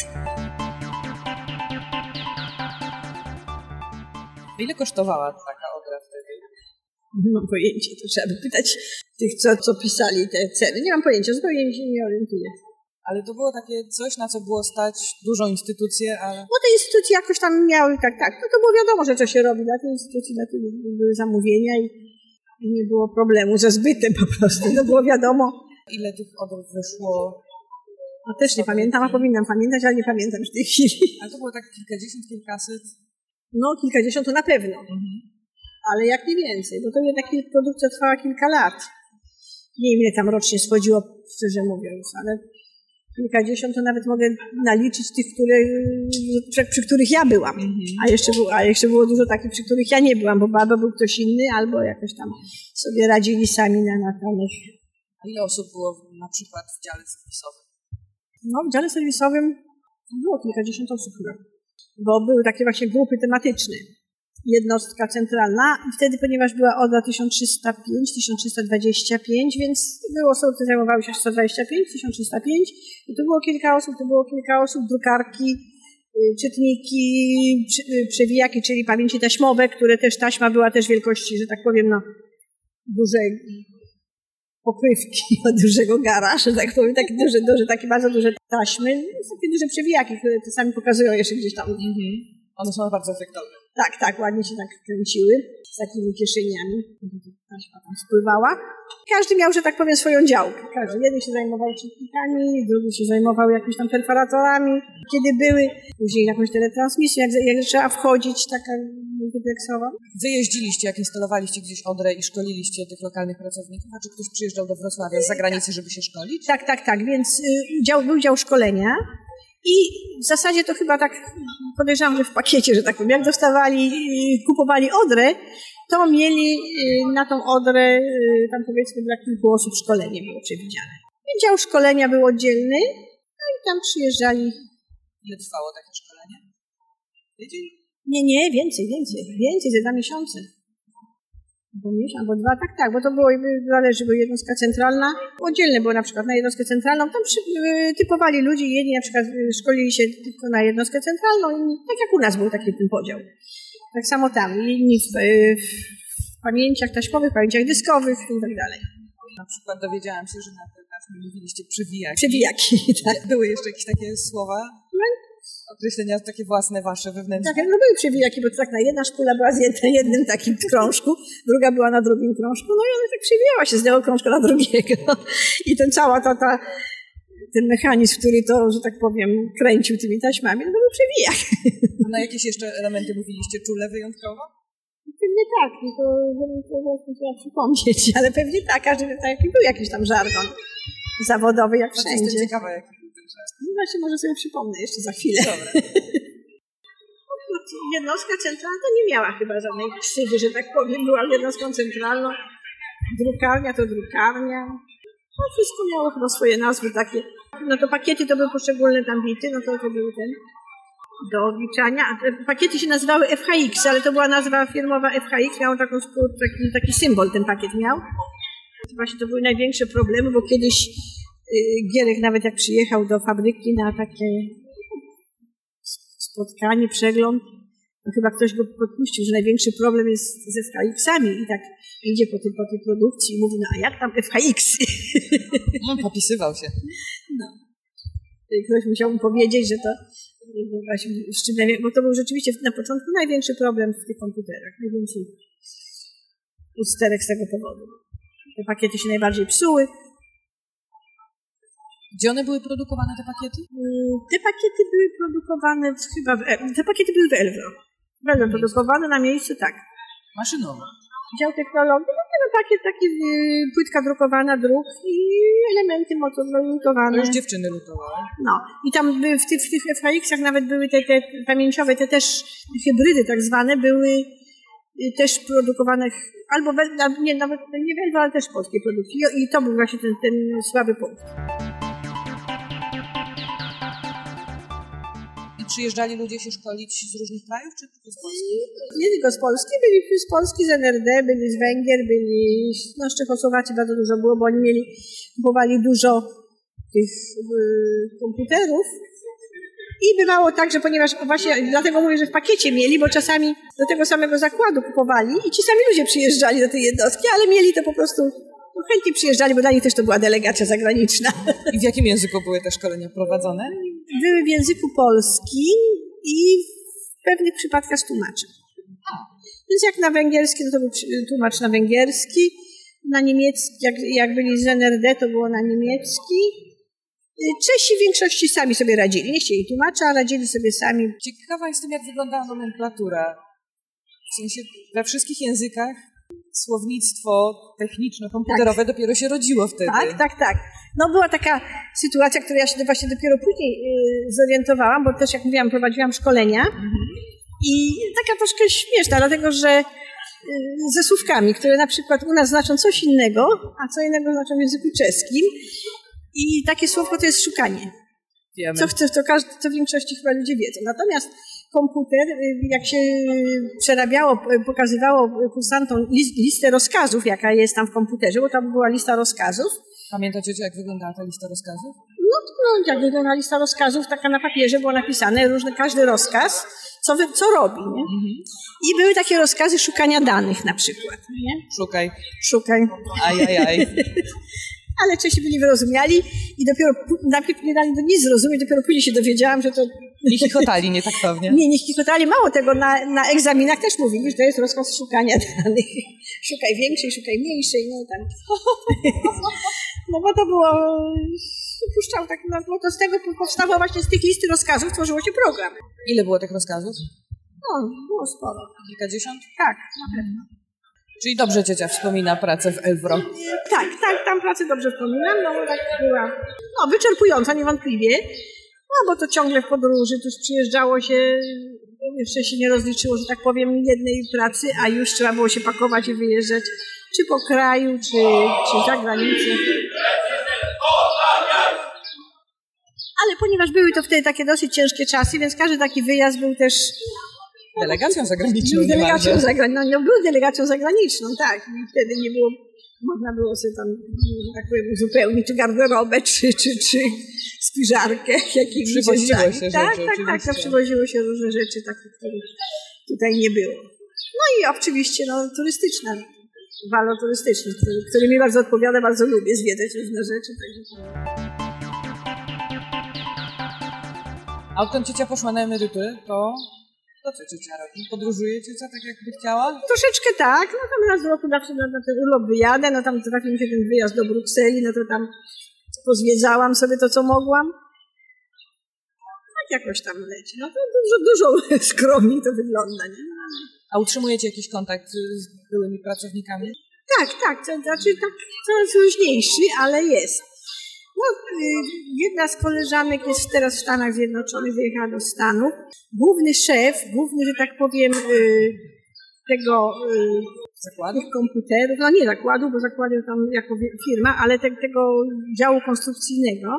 Speaker 5: Ile kosztowała taka odra wtedy?
Speaker 3: Nie mam pojęcia, to trzeba by pytać tych, co, co pisali te ceny. Nie mam pojęcia, zupełnie się nie orientuję.
Speaker 5: Ale to było takie coś, na co było stać dużą instytucję, ale
Speaker 3: No te instytucje jakoś tam miały, tak, tak. No to było wiadomo, że co się robi dla tej instytucji, dla tych były zamówienia i, i nie było problemu ze zbytem po prostu. No było wiadomo.
Speaker 5: Ile tych odr wyszło?
Speaker 3: No też nie pamiętam, a powinnam pamiętać, ale nie pamiętam w tej chwili.
Speaker 5: Ale to było tak kilkadziesiąt, kilkaset.
Speaker 3: No kilkadziesiąt to na pewno, ale jak nie więcej, bo to jednak produkcja trwała kilka lat. Nie wiem, ile tam rocznie schodziło, szczerze mówiąc, ale kilkadziesiąt to nawet mogę naliczyć tych, które, przy, przy których ja byłam. A jeszcze, było, a jeszcze było dużo takich, przy których ja nie byłam, bo albo był ktoś inny, albo jakoś tam sobie radzili sami na, na danych.
Speaker 5: A ile osób było na przykład w dziale serwisowym?
Speaker 3: No, w dziale serwisowym było kilkadziesiąt osób chyba, bo były takie właśnie grupy tematyczne. Jednostka centralna wtedy, ponieważ była ODA 1305, 1325, więc były osoby, które zajmowały się 125, 1305 i to było kilka osób, to było kilka osób, drukarki, y, czytniki, y, przewijaki, czyli pamięci taśmowe, które też taśma była też wielkości, że tak powiem, no, dużej pokrywki (laughs) od dużego gara, że tak powiem, takie duże, duże, takie bardzo duże taśmy, są takie duże przewijaki, które czasami pokazują jeszcze gdzieś tam.
Speaker 5: One są bardzo efektowne.
Speaker 3: Tak, tak, ładnie się tak kręciły z takimi kieszeniami. Taśma tam spływała. Każdy miał, że tak powiem, swoją działkę. Każdy. Jeden się zajmował czytnikami, drugi się zajmował jakimiś tam perforatorami. Kiedy były, później jakąś teletransmisję, jak, jak trzeba wchodzić, taka multiplexowa.
Speaker 5: Wy jeździliście, jak instalowaliście gdzieś odrę i szkoliliście tych lokalnych pracowników, a czy ktoś przyjeżdżał do Wrocławia z zagranicy, żeby się szkolić?
Speaker 3: Tak, tak, tak, więc y, dział, był dział szkolenia i w zasadzie to chyba tak podejrzewam, że w pakiecie, że tak powiem, jak dostawali, kupowali odrę, to mieli y, na tą odrę, y, tam powiedzmy dla kilku osób szkolenie było przewidziane. I dział szkolenia był oddzielny, no i tam przyjeżdżali,
Speaker 5: Ile trwało takie szkolenie? Tydzień?
Speaker 3: nie, nie, więcej, więcej, więcej, ze dwa miesiące. Bo miesiąc, albo dwa, tak, tak, bo to było, zależy, bo jednostka centralna, oddzielne było na przykład na jednostkę centralną, tam przy, y, typowali ludzi, jedni na przykład y, szkolili się tylko na jednostkę centralną, inni, tak jak u nas był taki ten podział. Tak samo tam, inni w, y, w pamięciach taśmowych, pamięciach dyskowych i tak dalej.
Speaker 5: Na przykład dowiedziałam się, że na tym naszym mówiliście przewijaki.
Speaker 3: Przewijaki, (laughs) tak.
Speaker 5: Były jeszcze jakieś takie słowa? Określenia takie własne, wasze, wewnętrzne?
Speaker 3: Tak, no były przewijaki, bo to tak na jedna szpula była z jednym, takim krążku, druga była na drugim krążku, no i ona tak przewijała się z jednego krążka na drugiego. I ten cała ta, ta, ten mechanizm, który to, że tak powiem, kręcił tymi taśmami, no to był przewijak.
Speaker 5: A na jakieś jeszcze elementy mówiliście czule wyjątkowo?
Speaker 3: Pewnie tak, no to, to, to, to trzeba przypomnieć, ale pewnie tak, każdy tak, był jakiś tam żargon zawodowy, jak
Speaker 5: jestem
Speaker 3: wszędzie.
Speaker 5: ciekawa, jaki był żart.
Speaker 3: No właśnie, może sobie przypomnę jeszcze za chwilę.
Speaker 5: Dobra. (laughs)
Speaker 3: Jednostka centralna nie miała chyba żadnej krzywdy, że tak powiem. Była jednostką centralną. Drukarnia to drukarnia. No wszystko miało chyba swoje nazwy takie. No to pakiety to były poszczególne tam bity, no to, to były ten do odliczania. Pakiety się nazywały FHX, ale to była nazwa firmowa FHX, miał taką, taki, taki symbol ten pakiet miał. Właśnie to były największe problemy, bo kiedyś Gierek nawet jak przyjechał do fabryki na takie spotkanie, przegląd, to chyba ktoś go podpuścił, że największy problem jest ze FHX-ami i tak idzie po tej, po tej produkcji i mówi, no a jak tam FHX? (laughs)
Speaker 5: No, popisywał się.
Speaker 3: I ktoś musiał mu powiedzieć, że to właśnie z czym najwię- bo to był rzeczywiście na początku największy problem w tych komputerach, najwięcej usterek z tego powodu. Te pakiety się najbardziej psuły.
Speaker 5: Gdzie one były produkowane, te pakiety?
Speaker 3: Mm, Te pakiety były produkowane w, chyba w, E- te pakiety były w Elwro. Będą produkowane na miejscu, tak.
Speaker 5: Maszynowo.
Speaker 3: Dział technologii, no, nie, no takie, takie y, płytka drukowana, druk i elementy motorutowane.
Speaker 5: No już dziewczyny lutowały.
Speaker 3: No i tam w tych, w tych FHX-ach nawet były te, te pamięciowe, te też hybrydy tak zwane, były y, też produkowane ch- albo we, nie, nawet nie Welvo, ale też polskie produkty. I, I to był właśnie ten, ten słaby punkt.
Speaker 5: Przyjeżdżali ludzie się szkolić z różnych krajów, czy tylko z Polski?
Speaker 3: Nie tylko z Polski, byli z Polski, z NRD, byli z Węgier, byli no z Czechosłowacji bardzo dużo było, bo oni mieli, kupowali dużo tych y, komputerów. I bywało tak, że ponieważ właśnie dlatego mówię, że w pakiecie mieli, bo czasami do tego samego zakładu kupowali i ci sami ludzie przyjeżdżali do tej jednostki, ale mieli to po prostu no, chętnie przyjeżdżali, bo dla nich też to była delegacja zagraniczna.
Speaker 5: I w jakim języku były te szkolenia prowadzone?
Speaker 3: Były w języku polskim i w pewnych przypadkach z tłumaczem. Więc jak na węgierski, no to był tłumacz na węgierski, na niemiecki, jak, jak byli z NRD, to było na niemiecki. Y, Czesi w większości sami sobie radzili. Nie chcieli tłumacza, a radzili sobie sami.
Speaker 5: Ciekawa jestem, jak wyglądała nomenklatura. W sensie we wszystkich językach słownictwo techniczno-komputerowe dopiero się rodziło wtedy.
Speaker 3: Tak, tak, tak. No była taka sytuacja, której ja się właśnie dopiero później y, zorientowałam, bo też jak mówiłam, prowadziłam szkolenia i taka troszkę śmieszna, dlatego że y, ze słówkami, które na przykład u nas znaczą coś innego, a co innego znaczą w języku czeskim. I takie słówko to jest szukanie.
Speaker 5: Wiemy.
Speaker 3: Co chce, to, każdy, to w większości chyba ludzie wiedzą. Natomiast komputer, y, jak się przerabiało, pokazywało kursantom lis- listę rozkazów, jaka jest tam w komputerze, bo tam była lista rozkazów,
Speaker 5: Pamiętacie, jak wyglądała ta lista rozkazów?
Speaker 3: no, jak wygląda lista rozkazów, taka na papierze było napisane różny, każdy rozkaz, co, wy, co robi, nie? I były takie rozkazy szukania danych na przykład, nie?
Speaker 5: Szukaj.
Speaker 3: Szukaj.
Speaker 5: Ajajaj. (laughs)
Speaker 3: Ale Czesi byli wyrozumiali i dopiero najpierw nie dali do nic zrozumieć, dopiero później się dowiedziałam, że to
Speaker 5: I chichotali nietaktownie. (laughs)
Speaker 3: nie, nie chichotali. Mało tego, na, na egzaminach też mówili, że to jest rozkaz szukania danych. (laughs) Szukaj większej, szukaj mniejszej, no tam. (laughs) No bo to było, puszczał tak, no bo to z tego powstało właśnie z tych listy rozkazów tworzyło się program.
Speaker 5: Ile było tych rozkazów?
Speaker 3: No, było sporo.
Speaker 5: Kilkadziesiąt?
Speaker 3: Tak, na pewno.
Speaker 5: Czyli dobrze ciocia wspomina pracę w Elwro.
Speaker 3: Tak, tak, tam pracę dobrze wspominam, no bo tak była, no wyczerpująca niewątpliwie, no bo to ciągle w podróży, tuż przyjeżdżało się, jeszcze się nie rozliczyło, że tak powiem, jednej pracy, a już trzeba było się pakować i wyjeżdżać, czy po kraju, czy, czy za granicę. Ale ponieważ były to wtedy takie dosyć ciężkie czasy, więc każdy taki wyjazd był też
Speaker 5: Delegacją zagraniczną
Speaker 3: delegacją zagraniczną. No, był delegacją zagraniczną, tak. I wtedy nie było, można było sobie tam, tak powiem, uzupełnić czy garderobę, czy, czy, czy spiżarkę jakimiś
Speaker 5: Przywoziło się
Speaker 3: Tak,
Speaker 5: rzeczy,
Speaker 3: tak, tak. No,
Speaker 5: oczywiście.
Speaker 3: przywoziło się różne rzeczy, takie, których tutaj nie było. No i oczywiście, no, turystyczna, walor turystyczny, który, który mi bardzo odpowiada, bardzo lubię zwiedzać różne rzeczy. Także.
Speaker 5: A odkąd ciocia poszła na emeryturę, to... To co ciocia robi? Podróżuje ciocia tak, jakby chciała?
Speaker 3: Troszeczkę tak, no tam raz w roku zawsze na, na ten urlop wyjadę, no tam trafił mi się ten wyjazd do Brukseli, no to tam pozwiedzałam sobie to, co mogłam. Tak jakoś tam leci. No to dużo, dużo (laughs) skromniej to wygląda, nie?
Speaker 5: A utrzymujecie jakiś kontakt z byłymi pracownikami?
Speaker 3: Tak, tak, to znaczy tak coraz luźniejszy, ale jest. No, y, jedna z koleżanek jest teraz w Stanach Zjednoczonych, wyjechała do Stanów. Główny szef, główny, że tak powiem, y, tego y,
Speaker 5: Zakładu?
Speaker 3: komputerów, no nie zakładu, bo zakłady tam jako firma, ale te, tego działu konstrukcyjnego,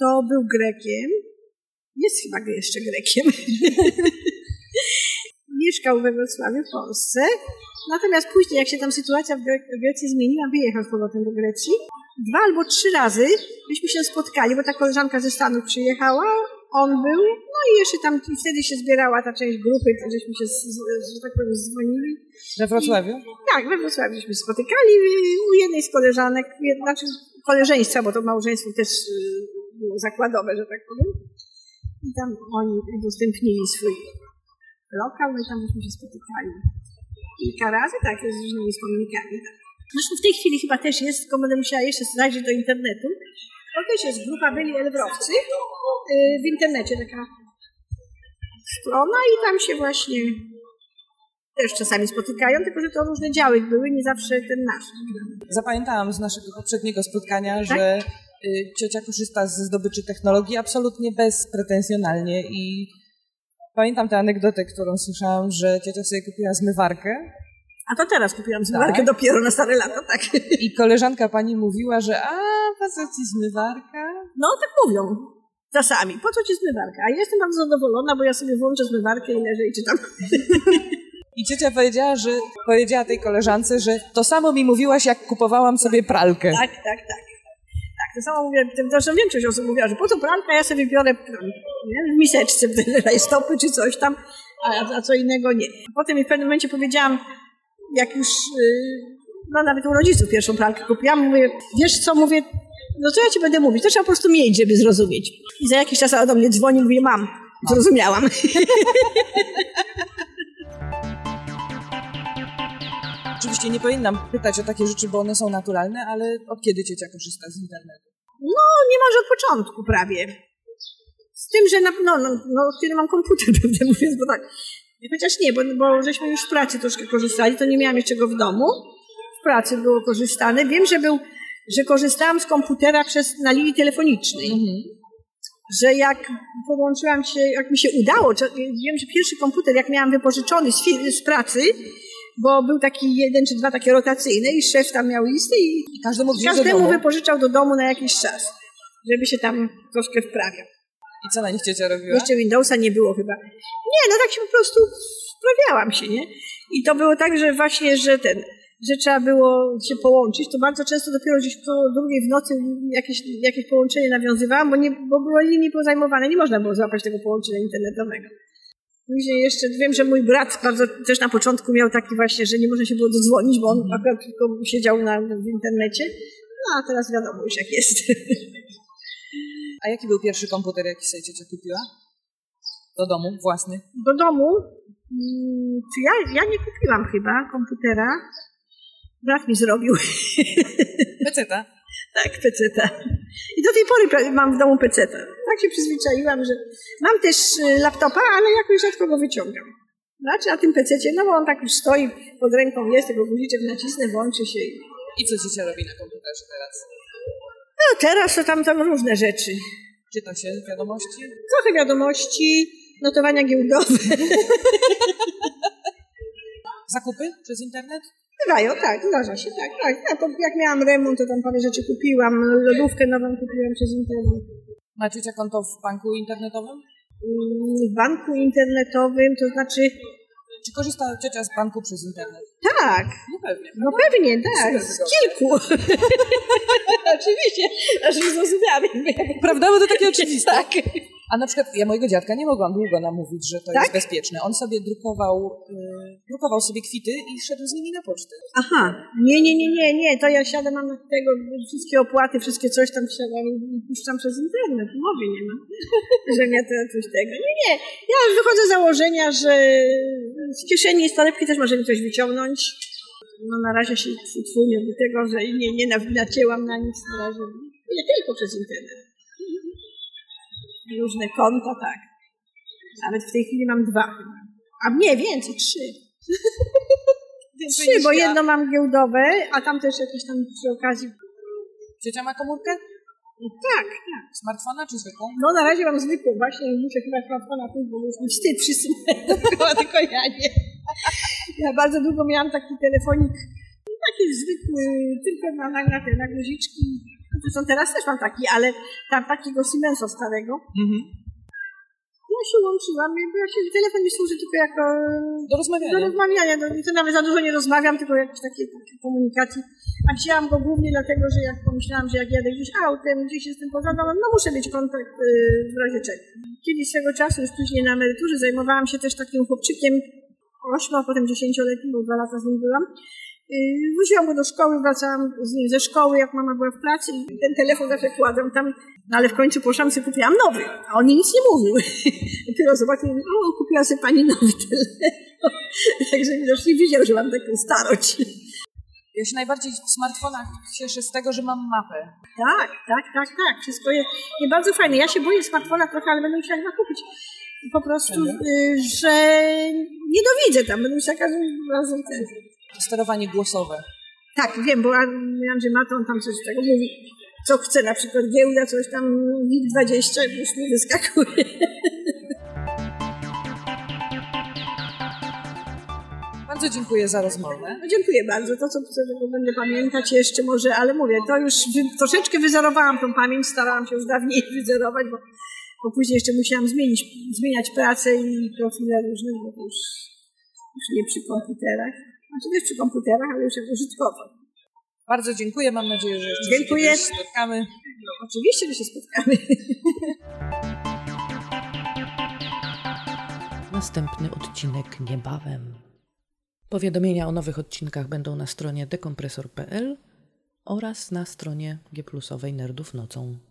Speaker 3: to był Grekiem, jest chyba jeszcze Grekiem. (laughs) Mieszkał we Wrocławiu w Polsce, natomiast później, jak się tam sytuacja w Gre- w Grecji zmieniła, wyjechał z powrotem do Grecji. Dwa albo trzy razy byśmy się spotkali, bo ta koleżanka ze Stanów przyjechała, on był, no i jeszcze tam i wtedy się zbierała ta część grupy, żeśmy się, że tak powiem, dzwonili.
Speaker 5: We Wrocławiu?
Speaker 3: Tak, we Wrocławiu żeśmy się spotykali u jednej z koleżanek, znaczy koleżeństwa, bo to małżeństwo też y, było zakładowe, że tak powiem. I tam oni udostępnili swój lokal, no i tam żeśmy się spotykali. Kilka razy, tak, z różnymi wspomnieniami. Zresztą w tej chwili chyba też jest, tylko będę musiała jeszcze zajrzeć do internetu. To też jest grupa Byli Elbrowcy y, w internecie, taka strona i tam się właśnie też czasami spotykają, tylko że to różne działy były, nie zawsze ten nasz.
Speaker 5: Zapamiętałam z naszego poprzedniego spotkania,
Speaker 3: Tak?
Speaker 5: że y, ciocia korzysta ze zdobyczy technologii absolutnie bezpretensjonalnie i pamiętam tę anegdotę, którą słyszałam, że ciocia sobie kupiła zmywarkę
Speaker 3: A to teraz kupiłam zmywarkę
Speaker 5: Tak?
Speaker 3: dopiero na stare lata, tak.
Speaker 5: i koleżanka pani mówiła, że a, po co ci zmywarka?
Speaker 3: No tak mówią. Czasami. Po co ci zmywarka? A ja jestem bardzo zadowolona, bo ja sobie włączę zmywarkę i leżę i czytam.
Speaker 5: I ciocia powiedziała, że powiedziała tej koleżance, że to samo mi mówiłaś, jak kupowałam sobie pralkę.
Speaker 3: Tak, tak, tak. Tak, to samo mówię, zresztą większość osób mówiła, że po co pralka, ja sobie biorę nie? w miseczce, (laughs) w stopy czy coś tam, a, a co innego nie. Potem w pewnym momencie powiedziałam, jak już, yy, no nawet u rodziców pierwszą pralkę kupiłam, mówię, wiesz co, mówię, no co ja ci będę mówić, to trzeba po prostu mieć, żeby zrozumieć. I za jakiś czas do mnie dzwoni, mówi, mam, zrozumiałam. (laughs)
Speaker 5: Oczywiście nie powinnam pytać o takie rzeczy, bo one są naturalne, ale od kiedy ciocia korzysta z internetu?
Speaker 3: niemalże od początku prawie. Z tym, że na, no, no, no, kiedy mam komputer, (laughs) prawdę mówiąc, bo tak. Chociaż nie, bo, bo żeśmy już w pracy troszkę korzystali, to nie miałam jeszcze go w domu. W pracy było korzystane. Wiem, że był, że korzystałam z komputera przez, na linii telefonicznej. Że jak podłączyłam się, jak mi się udało, wiem, że pierwszy komputer, jak miałam wypożyczony z, z pracy, bo był taki jeden czy dwa takie rotacyjne i szef tam miał listy i Każdemu
Speaker 5: domu.
Speaker 3: wypożyczał do domu na jakiś czas, żeby się tam troszkę wprawiał.
Speaker 5: I co na nich ciocia robiła?
Speaker 3: Jeszcze Windowsa nie było chyba. Nie, no tak się po prostu wprawiałam się, nie? I to było tak, że właśnie, że ten, że trzeba było się połączyć, to bardzo często dopiero gdzieś po drugiej w nocy jakieś, jakieś połączenie nawiązywałam, bo, nie, bo były linie pozajmowane, nie można było złapać tego połączenia internetowego. Później jeszcze wiem, że mój brat bardzo też na początku miał taki właśnie, że nie można się było dodzwonić, bo on akurat tylko siedział na, w internecie. No a teraz wiadomo już jak jest. (laughs)
Speaker 5: A jaki był pierwszy komputer, jaki sobie ciocia kupiła? Do domu, własny.
Speaker 3: Do domu, mm, czy ja, ja nie kupiłam chyba komputera. Brat mi zrobił. (laughs)
Speaker 5: Peceta.
Speaker 3: tak, peceta. I do tej pory mam w domu peceta. Tak się przyzwyczaiłam, że mam też y, laptopa, ale jakoś rzadko go wyciągam. Znaczy na tym pececie, no bo on tak już stoi pod ręką, jest, tego guziczek nacisnę, włączy się. i-
Speaker 5: I co ciocia robi na komputerze teraz?
Speaker 3: No teraz to tam, tam różne rzeczy.
Speaker 5: Czyta się wiadomości?
Speaker 3: Trochę wiadomości, notowania giełdowe. (laughs)
Speaker 5: Zakupy przez internet?
Speaker 3: Bywają, tak, zdarza się, tak. tak. Ja, to jak miałam remont, to tam parę rzeczy kupiłam, lodówkę nową kupiłam przez internet.
Speaker 5: Ma ciocia konto w banku internetowym?
Speaker 3: W banku internetowym, to znaczy,
Speaker 5: Czy korzysta ciocia z banku przez internet?
Speaker 3: tak,
Speaker 5: No pewnie.
Speaker 3: no pewnie, tak,
Speaker 5: Super
Speaker 3: z kilku. (laughs) Oczywiście, aż nie zrozumiałam.
Speaker 5: Prawda? Bo to takie (laughs) oczywiste.
Speaker 3: Tak.
Speaker 5: A na przykład ja mojego dziadka nie mogłam długo namówić, że to
Speaker 3: Tak?
Speaker 5: jest bezpieczne. On sobie drukował, y, drukował sobie kwity i szedł z nimi na pocztę.
Speaker 3: Aha, nie, nie, nie, nie, nie, to ja siadam, mam tego, wszystkie opłaty, wszystkie coś tam siadam i puszczam przez internet, mowy nie ma, (laughs) że nie to coś tego. Nie, nie, ja wychodzę z założenia, że z kieszeni z torebki też możemy coś wyciągnąć. No na razie się tfu, nie do tego, że nie, nie na- nacięłam na nic na razie. Nie tylko przez internet. Różne konta, tak. Nawet w tej chwili mam dwa. A nie, więcej, trzy. (laughs) Trzy, bo jedno mam giełdowe, a tam też jakieś tam przy okazji.
Speaker 5: Ciocia ma komórkę?
Speaker 3: Tak, tak.
Speaker 5: Smartfona czy zwykłą?
Speaker 3: No na razie mam zwykłą, właśnie muszę chyba smartfona pójść, bo już mi wstyd, wszyscy (laughs) tylko ja nie. Ja bardzo długo miałam taki telefonik, taki zwykły, tylko na, na, na te na guziczki. Zresztą teraz też mam taki, ale tam takiego Siemensa starego.
Speaker 5: Mhm.
Speaker 3: Ja się łączyłam, jakby ja się, telefon mi służy tylko jako
Speaker 5: Do rozmawiania.
Speaker 3: do rozmawiania. No, to nawet za dużo nie rozmawiam, tylko jakieś takie, takie komunikacji. A wzięłam go głównie dlatego, że jak pomyślałam, że jak jadę gdzieś autem, gdzieś jestem poza domem, no muszę mieć kontakt yy, w razie czego. Kiedyś swego czasu, już później na emeryturze, zajmowałam się też takim chłopczykiem, 8, a potem 10-letnim, bo dwa lata z nim byłam. Yy, Wróciłam go do szkoły, wracałam z nim ze szkoły, jak mama była w pracy i ten telefon zawsze kładłam tam, no ale w końcu po szamce kupiłam nowy, a on mi nic nie mówił. (laughs) Dopiero zobaczył, o, kupiła sobie pani nowy telefon. (laughs) Także widocznie widział, że mam taką starość.
Speaker 5: Ja się najbardziej w smartfonach cieszę z tego, że mam mapę.
Speaker 3: Tak, tak, tak, tak. Wszystko jest nie bardzo fajne. Ja się boję smartfona trochę, ale będę musiała chyba kupić. po prostu, y, że nienawidzę tam, będę musiała każdym razem ten.
Speaker 5: Sterowanie głosowe.
Speaker 3: Tak, wiem, bo An- Andrzej Maton tam coś tego mówi, co chce, na przykład giełda, coś tam, WIG20, już mi wyskakuje. (laughs)
Speaker 5: Bardzo dziękuję za rozmowę.
Speaker 3: No, dziękuję bardzo, to co będę pamiętać jeszcze może, ale mówię, to już troszeczkę wyzerowałam tą pamięć, starałam się już dawniej (laughs) wyzerować, bo, bo później jeszcze musiałam zmienić, zmieniać pracę i profile różne, bo to już, już nie przy komputerach. Znaczy też przy komputerach, ale już jako użytkowo.
Speaker 5: Bardzo dziękuję. Mam nadzieję, że jeszcze
Speaker 3: Dziękuję.
Speaker 5: się spotkamy.
Speaker 3: Oczywiście, że się spotkamy. (laughs)
Speaker 2: Następny odcinek niebawem. Powiadomienia o nowych odcinkach będą na stronie dekompresor.pl oraz na stronie G Nerdów Nocą.